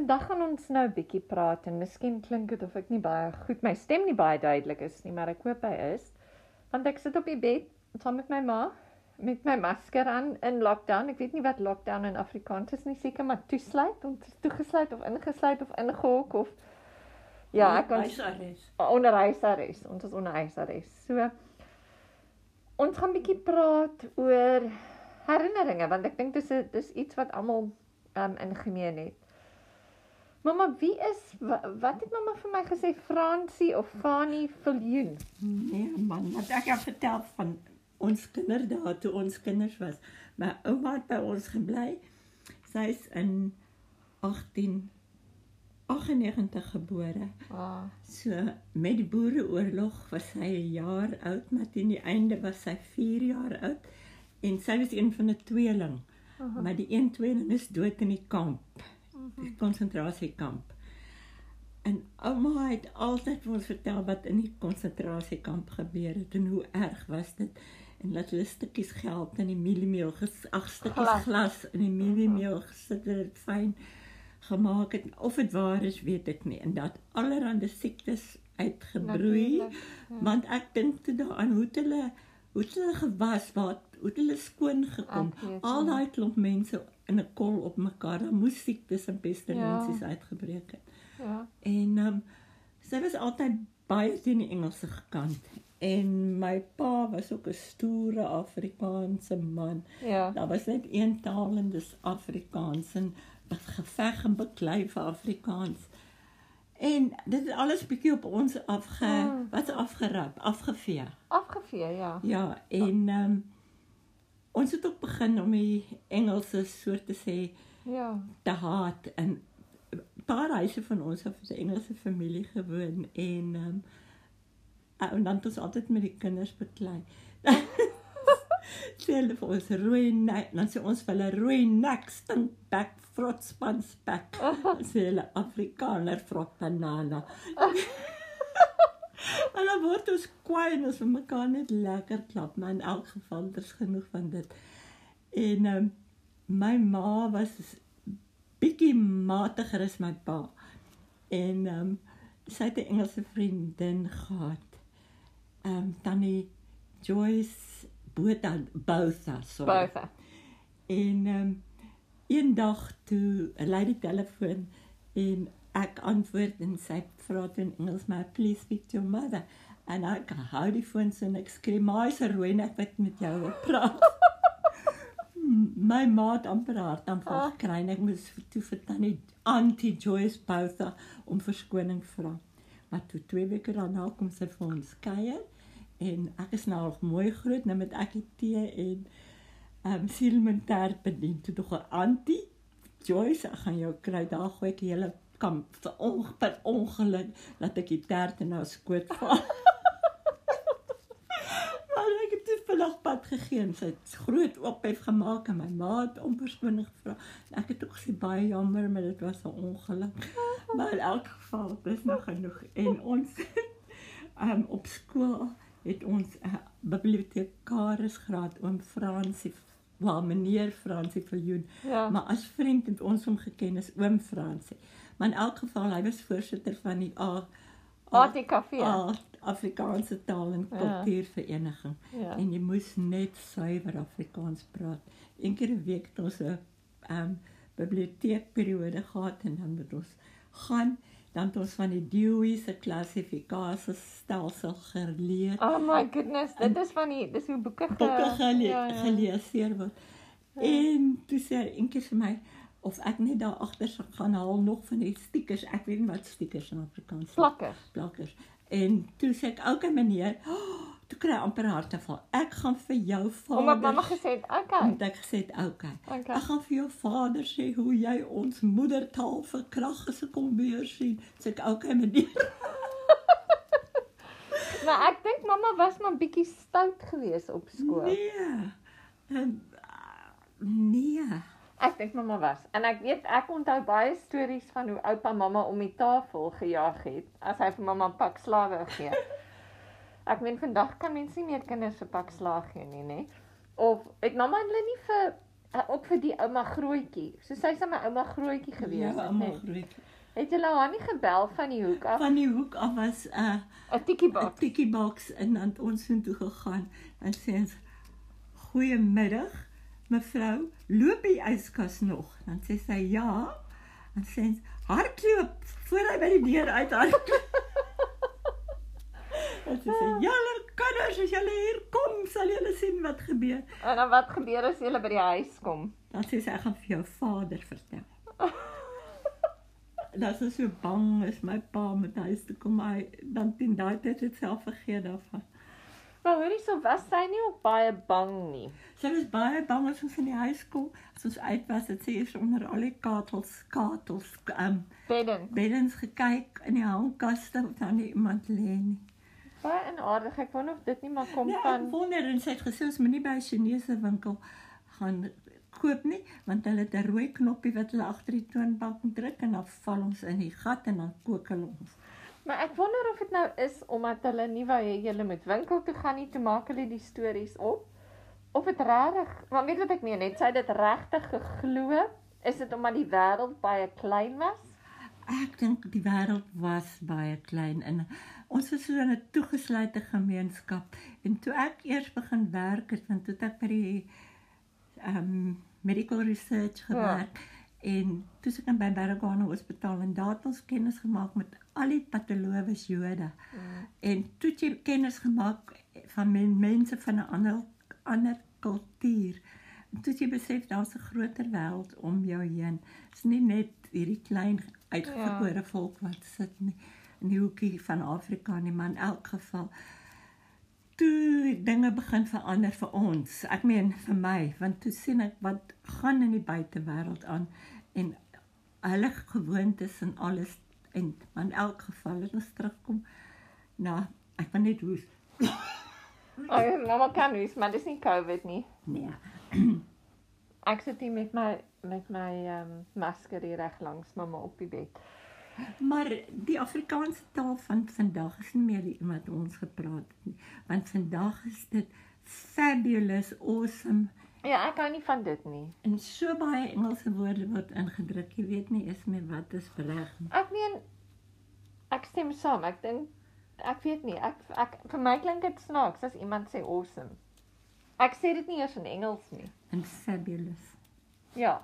vandag gaan ons nou 'n bietjie praat en miskien klink dit of ek nie baie goed my stem nie baie duidelik is nie, maar ek hoop hy is. Want ek sit op die bed saam met my ma met my masker aan in lockdown. Ek weet nie wat lockdown in Afrikaans is nie, seker maar toesluit, ons toegesluit of ingesluit of ingehok of ja, ek huisarrest. onder huisarrest. Ons is onder huisarrest. So ons gaan 'n bietjie praat oor herinneringe want ek dink dis 'n dis iets wat almal um in gemeen het. Mamma, wie is wa, wat het mamma vir my gesê Fransie of Fanie Viljoen? Nee man, wat ek jou vertel van ons kinderdae toe ons kinders was. My ouma het by ons gebly. Sy's in 1898 gebore. Ah, So met die Boereoorlog was sy 'n jaar oud, maar teen die einde was sy 4 jaar oud en sy was een van 'n tweeling. Aha. Maar die een tweeling is dood in die kamp. Die konsentrasiekamp. En ouma het altyd vir ons vertel wat in die konsentrasiekamp gebeur het en hoe erg was dit en dat hulle stukkies geld in die mieliemeel, ag stukkies Glas. glas in die mieliemeel gesit het, dit fyn gemaak het. Of dit waar is, weet ek nie. En dat allerlei siektes uitgebroei. Natuurlijk, ja. Want ek dink toe daaraan hoe hulle hoe het hulle gewas, wat hoe het hulle skoon gekom. Ek weet, Al daai klomp mense in 'n kol op mekaar, dan moes siektes en pestilensies Ja. uitgebreek het. ja. En ehm um, sy was altyd baie teen die Engelse gekant. En my pa was ook 'n stoere Afrikaanse man. Ja. Daar was net een taal en dis Afrikaans en wat geveg en beklei vir Afrikaans. En dit het alles bietjie op ons afge Ah. wat afgerap, afgevee. Afgevee, ja. Ja, en ehm um, ons het ook begin om die Engelse soort te sê Ja. te haat en 'n paar huise van ons het 'n Engelse familie gewoon en ehm um, en dan het ons altyd met die kinders beklei. sê hulle vir ons rooi nek, dan sê ons vir hulle rooi nek stink bek frotspan spek. sê hulle Afrikaner vrot banana. en dan word ons kwaai en ons vir mekaar net lekker klap, maar in elk geval daar's genoeg van dit. En um, my ma was bietjie matiger as my pa. En um, sy het 'n Engelse vriendin gehad. Ehm um, tannie Joyce Botha Botha, sorry. Both. En ehm um, eendag toe lei die telefoon en ek antwoord en sy vra toe in Engels maar please speak to your mother en ek hou die foon so en ek skree maar se rooi net wat met jou wil praat. My ma het amper haar dan van Ah. gekry en ek moes toe vir tannie Auntie Joyce Botha om verskoning vra. Maar toe twee weke daarna kom sy vir ons kuier en ek is nou al mooi groot nou met ek die tee en ehm um, sielmentaar bedien toe nog 'n antie Joyce ek gaan jou kry daar gooi ek die hele kamp vir per ongeluk dat ek die tert in haar skoot val. maar ek het dit vandag pad gegee en sy het groot ophef gemaak en my ma het om verskoning gevra. En Ek het ook gesê baie jammer maar dit was 'n ongeluk. maar in elk geval dis nog genoeg en ons ehm um, op skool het ons 'n uh, bibliotekaris graad oom Fransie waar meneer Fransie Viljoen Ja. maar as vriend het ons hom geken as oom Fransie maar in elk geval hy was voorsitter van die A ATKV. Afrikaanse taal en Ja. kultuurvereniging Ja. en jy moes net suiwer Afrikaans praat een keer 'n week het ons 'n um, biblioteekperiode gehad en dan moet ons gaan dan het ons van die Dewey se klassifikasiestelsel geleer Oh my goodness, dit is van die dis hoe boeke ge, boeke gele ja, ja. geleeseer word. En toe sê eendag vir my of ek net daar agter sal gaan haal nog van die stickers. Ek weet nie wat stickers in Afrikaans is. Plakkers. plakkers. En toe sê ek, "Oké okay, meneer." Oh, toe kry amper hartaanval. Ek gaan vir jou vader Omdat mamma gesê het, "Okay." het ek gesê, "Oké. Okay. Okay. Ek gaan vir jou vader sê hoe jy ons moedertaal verkrag as ek hom weer sien." Sê ek, "Oké okay, meneer." Maar ek dink mamma was maar bietjie stout geweest op skool. Nee. En uh, nee. Ek dink mamma was. En ek weet ek onthou baie stories van hoe oupa mamma om die tafel gejaag het as hy vir mamma 'n pak slawe gee. Ek meen vandag kan mense nie meer kinders 'n pak slaag gee nie, nê? Of het mamma hulle nie vir uh, ook vir die ouma grootjie. So sy's aan my ouma grootjie gewees. Ja, het, almal net. groot. Het julle haar nie gebel van die hoek af? Van die hoek af was 'n uh, 'n tikkie 'n box. tikkie box en dan het ons so toe gegaan. Dan sê ons goeiemiddag mevrou, loop die yskas nog? Dan sê sy ja. Dan sê hardloop voor hy by die deur uit En sy sê julle kinders as julle hier kom, sal julle sien wat gebeur. En dan wat gebeur as jy by die huis kom? Dan sê sy ek gaan vir jou vader vertel. Dat sy so bang is my pa met huis toe kom hy dan teen daai tyd het self vergeet daarvan. Maar hoorie so was sy nie ook baie bang nie. Sy was baie bang as ons in die huis kom. As ons uit was, het sy eers onder al die katels, katels, um, Bedden. beddens gekyk in die hangkaste of daar nie iemand lê nie. Baie inaardig. Ek wonder of dit nie maar kom Ja, van ek wonder en sy het gesê ons moenie by 'n Chinese winkel gaan koop nie, want hulle het 'n rooi knoppie wat hulle agter die toonbank druk en dan val ons in die gat en dan kook hulle ons. Maar ek wonder of dit nou is omdat hulle nie wou hê jy moet winkel toe gaan nie, toe maak hulle die stories op. Of dit regtig, maar weet wat ek meen, het sy dit regtig geglo? Is dit omdat die wêreld baie klein was? Ek dink die wêreld was baie klein en ons was so in 'n toegesluite gemeenskap. En toe ek eers begin werk het, want toe ek by die ehm um, medical research gewerk ja. en toe ek by Baragona Hospitaal en daar het ons kennis gemaak met al die patologies Jode. Mm. En toe jy kennis gemaak van men, mense van 'n ander ander kultuur. En toe jy besef daar's 'n groter wêreld om jou heen. Dit's nie net hierdie klein uitgebore ja. volk wat sit nie in die hoekie van Afrika nie, maar in elk geval toe dinge begin verander vir ons. Ek meen vir my, want toe sien ek wat gaan in die buitewêreld aan en hulle gewoontes en alles en maar in elk geval as ons terugkom na ek wil net hoes. Oh, mamma kan nie, maar dis nie COVID nie. Nee. Ek sit hier met my met my ehm um, masker hier reg langs mamma op die bed. Maar die Afrikaanse taal van vandag is nie meer die wat ons gepraat het nie. Want vandag is dit fabulous, awesome Ja, ek hou nie van dit nie. en so baie Engelse woorde word ingedruk. Jy weet nie eens meer wat is reg nie. Ek meen ek stem saam. Ek dink ek weet nie. Ek ek vir my klink dit snaaks as iemand sê awesome. Ek sê dit nie eers in Engels nie. En fabulous. Ja.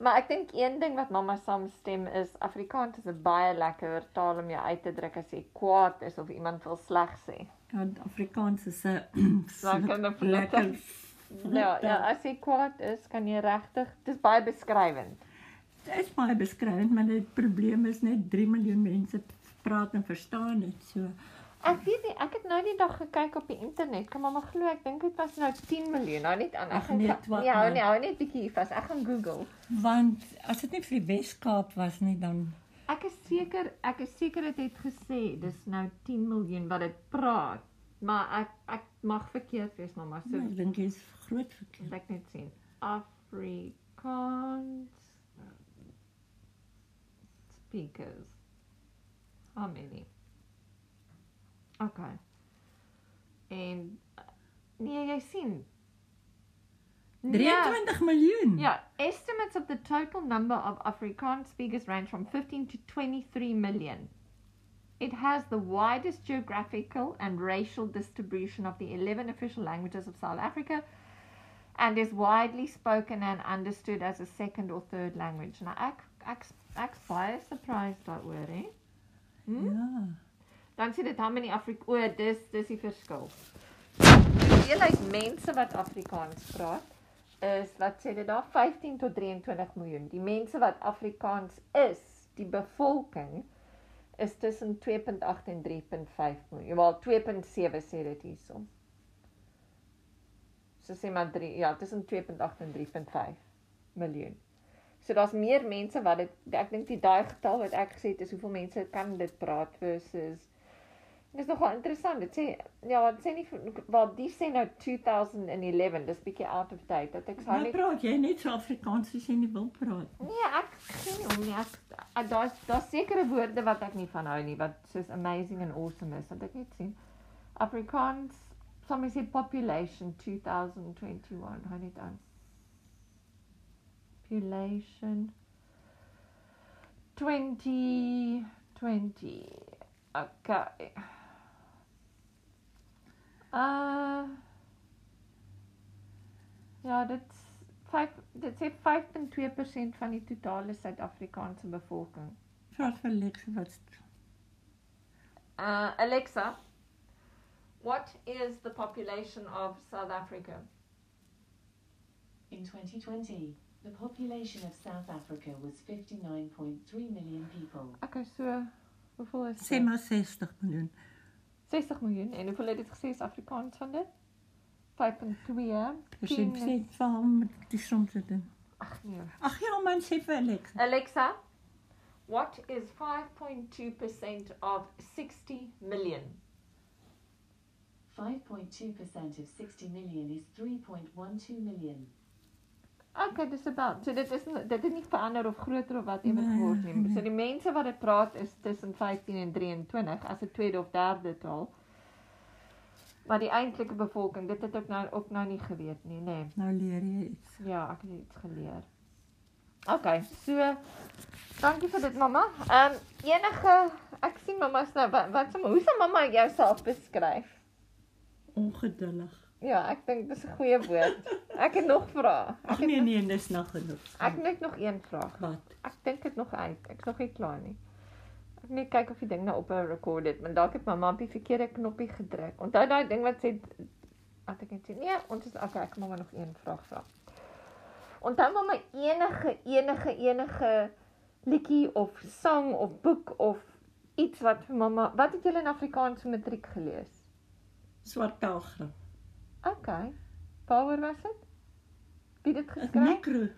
Maar ek dink een ding wat mamma saamstem is Afrikaans is 'n baie lekker taal om jou uit te druk as jy kwaad is of iemand wil sleg sê. Ja, Afrikaans is 'n Lekker. Ja, ja, as jy kwaad is, kan jy regtig, dis baie beskrywend. Dit is baie beskrywend, maar die probleem is net 3 miljoen mense praat en verstaan dit. So Ek weet nie, ek het nou die dag gekyk op die internet. Kan mamma glo, ek dink dit was nou 10 miljoen. Nou net aan. Ek gaan nee, ka- wat Nee, hou nou? nee, hou net bietjie vas. Ek gaan Google. want as dit nie vir die Wes-Kaap was nie dan Ek is seker, ek is seker dit het gesê dis nou 10 miljoen wat dit praat. Maar ek ek mag verkeerd wees, mamma. So ek dink jy's groot verkeerd. ek net sien. Afrikaans speakers. How many? Okay. En eh, nee, jy sien. Ja. 23 miljoen. Yeah, estimates of the total number of Afrikaans speakers range from 15 to 23 million. It has the widest geographical and racial distribution of the 11 official languages of South Africa and is widely spoken and understood as a second or third language. Now, ek ek ek's baie surprised daaroor, hè? Hm? Ja. Dan sê dit how many Afrik o, dis dis die verskil. Die hoeveelheid mense wat Afrikaans praat is wat sê dit daar 15 tot 23 miljoen. Die mense wat Afrikaans is, die bevolking is tussen 2.8 en 3.5 miljoen. Wel 2.7 sê dit hierso. So sê maar 3 ja, tussen 2.8 en 3.5 miljoen. So daar's meer mense wat dit ek dink die daai getal wat ek gesê het is hoeveel mense kan dit praat versus Dis nogal interessant. Dit sê ja, dit sê nie wel die sê nou 2011. Dis bietjie out of date. Dat ek sou Nou nie praat jy net so Afrikaans as jy nie wil praat. nie. Nee, ek geen om nie. Ek daar's daar's sekere woorde wat ek nie van hou nie wat soos amazing en awesome is. Dat ek net sien. Afrikaans, sommer sê population 2021. Hou net aan. population 2020. Okay. Uh Ja, dit is 5 dit sê 5.2% van die totale Suid-Afrikaanse bevolking. Vra vir Lex wat Uh Alexa, what is the population of South Africa? In 2020, the population of South Africa was 59.3 million people. Okay, so hoeveel is sê dit? maar 60 miljoen. 60 miljoen en hoeveel het dit gesê is Afrikaans van dit? 5.2. Persent 10 sê vir hom die som te doen. Ag nee. Ag ja man sê vir Lex. Alexa, what is 5.2% of 60 million? 5.2% of 60 million is 3.12 million. Okay, dis about. So dit is dit het nie verander of groter of wat ewer Nee, geword nie. So die mense wat dit praat is tussen 15 en 23 as 'n tweede of derde taal. Maar die eintlike bevolking, dit het ek nou ook nou nie geweet nie, nê. Nee. Nou leer jy iets. Ja, ek het iets geleer. Okay, so dankie vir dit mamma. Ehm um, enige ek sien mamma's nou wat wat sê hoe sal mamma jouself beskryf? Ongeduldig. Ja, ek dink dis 'n goeie woord. Ek het nog vrae. Ek Ag het nee nee, dis nog genoeg. Ek net nog een vraag. wat? Ek dink dit nog uit. Ek's nog nie klaar nie. Ek moet net kyk of die ding nou op 'n record het, want dalk het mamma op die verkeerde knoppie gedruk. Onthou daai ding wat sê wat ek net sê. Nee, ons is okay, ek mamma nog een vraag vra. Onthou mamma enige enige enige liedjie of sang of boek of iets wat vir mamma, wat het julle in Afrikaans matriek gelees? Swart pelgrim. Okay. Waaroor was dit? Wie dit geskryf? Mikro.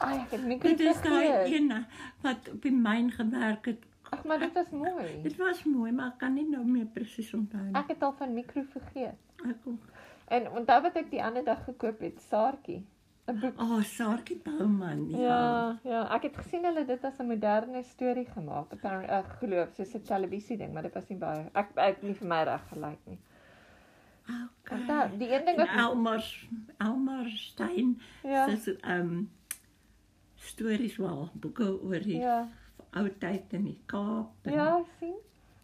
Ai, ek het mikro Dit is daai een wat op die myn gewerk het. Ag, maar dit was mooi. Dit was mooi, maar ek kan nie nou meer presies onthou nie. Ek het al van mikro vergeet. Ek kom. En onthou wat ek die ander dag gekoop het, Saartjie. 'n Boek. O, oh, Saartjie Bouman. Ja. Ja, ja, ek het gesien hulle dit as 'n moderne storie gemaak. Ek kan ek glo soos 'n televisie ding, maar dit was nie baie ek ek nie vir my reg gelyk nie. Okay. Onthou, die een ding wat Elmar Elmar Stein ja, se ehm um, stories wel, boeke oor die ja. ou tyd in die Kaap. en- ja, sien.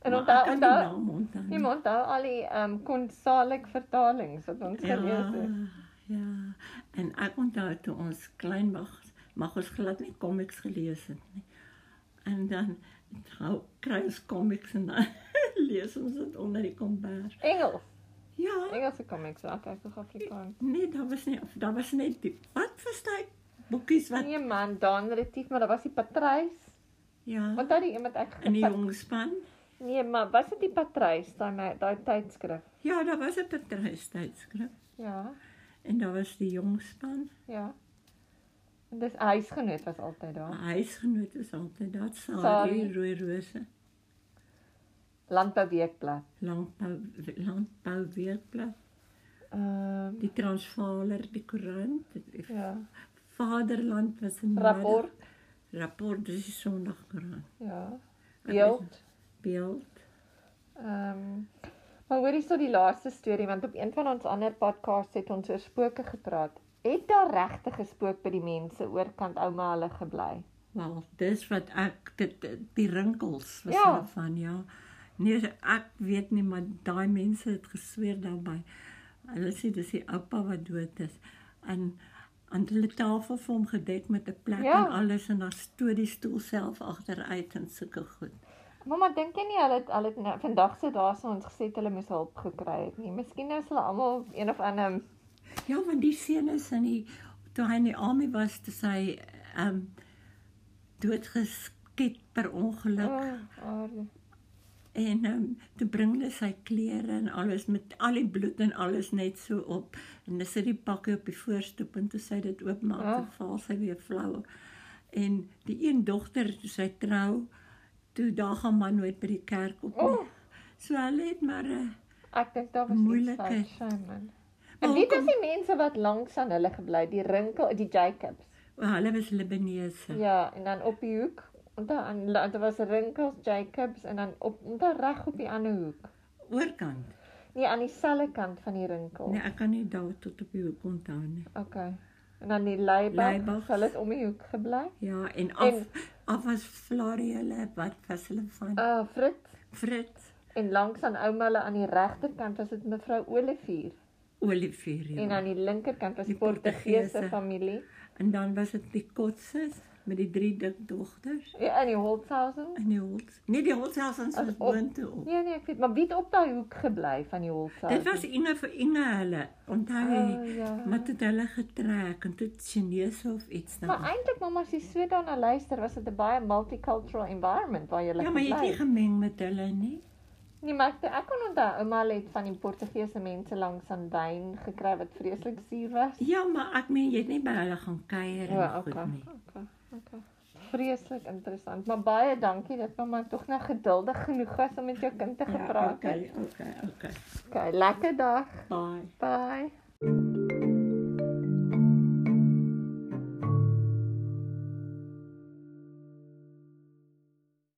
En onthou onthou nie. onthou al die ehm um, konsalig vertalings wat ons Ja, gelees het. ja. En ek onthou toe ons klein mag mag ons glad nie komiks gelees het nie. En dan hou kry ons komiks en dan lees ons dit onder die kombers. Engels. Ja, Engelse comics, ek ek tog Afrikaans. nee, daar was nie daar was net die wat verstaan boekies wat Nee man, Dan Retief, maar daar was die Patrys. ja Onthou die iemand ek in die jong span. Nee, maar was dit die Patrys, daai my- daai tydskrif? Ja, daar was 'n patrystydskrif Ja, en daar was die jong span. ja. En dis huisgenoot was altyd daar. Huisgenoot is altyd daar Sarie. Sarie rooi rose. Landbou weekblad. Landbou landbou weekblad. Ehm um, Die Transvaaler, die koerant, ja, Vaderland was 'n rapport. rapport dis die Sondagkoerant. Ja. Beeld. Beeld. Ehm Maar hoorie so die laaste storie want op een van ons ander podcasts het ons oor spooke gepraat. Het daar regtig gespook by die mense oorkant ouma hulle gebly? Wel, dis wat ek dit die rinkels was Ja. ja. van ja. Nee, ek weet nie maar daai mense het gesweer daarbey. Hulle sê dis die oupa wat dood is. En aan hulle tafel vir hom gedek met 'n plek Ja. en alles en dan stoot die stoel self agteruit en sulke goed. Mamma, dink jy nie hulle het hulle nou- vandag se daar sou ons gesê hulle moes hulp gekry het nie. Miskien is hulle almal een of ander Ja, want die seun is in die toe hy in die army was, te sy ehm um, doodgeskiet per ongeluk. oh, aarde. En ehm um, toe bring hulle sy klere en alles met al die bloed en alles net so op. En dis sit die pakkie op die voorstoep en toe sy dit oopmaak, oh. val sy weer flou. En die een dogter, toe sy trou, toe daar gaan man nooit by die kerk op nie. Oh. So hulle het maar 'n uh, Ek dink daar was man. Maar En was hoekom- die mense wat langs aan hulle gebly, die Rinkel, die Jacobs? well, hulle was Libanese. Ja, en dan op die hoek, onthou aan daar was Rinkels, Jacobs en dan op onthou reg op die ander hoek. Oorkant. Nee, aan dieselfde kant van die rinkel. Nee, ek kan nie daar tot op die hoek onthou nie. Okay. En dan die Leibach, Leibachs. hulle het om die hoek gebly. Ja, en af af was Floriele wat was hulle van Ah, uh, Fritz Fritz en langs aan ouma hulle aan die regterkant was dit mevrou Olivier Olivier. ja. en aan die linkerkant was Die Portugese Portugese. familie. En dan was dit die Kotses met die drie dik dogters Ja, in die Holzhausen. in die Hols. Nee, die Holshausens As was boontoe op. Ja nee, ek weet, maar wie het op daai hoek gebly van die Holzhausen? Dit was Inge vir Inge hulle. Onthou jy? Oh, ja. Maar toe hulle getrek en toe Chinese of iets dan. Maar eintlik mamma as jy so daarna luister, was dit 'n baie multicultural environment waar jy ja, maar jy het nie gemeng met hulle nie. Nee, maar ek, ek kon onthou ouma het van die Portugese mense langs aan wyn gekry wat vreeslik suur was. Ja, maar ek meen jy het nie by hulle gaan kuier en goed okay. nie. Okay. Okay. Vreeslik interessant. Maar baie dankie dat mamma tog nou geduldig genoeg was om met jou kind te Ja, gepraat het. okay, okay, okay. Okay, lekker dag. Bye. Bye.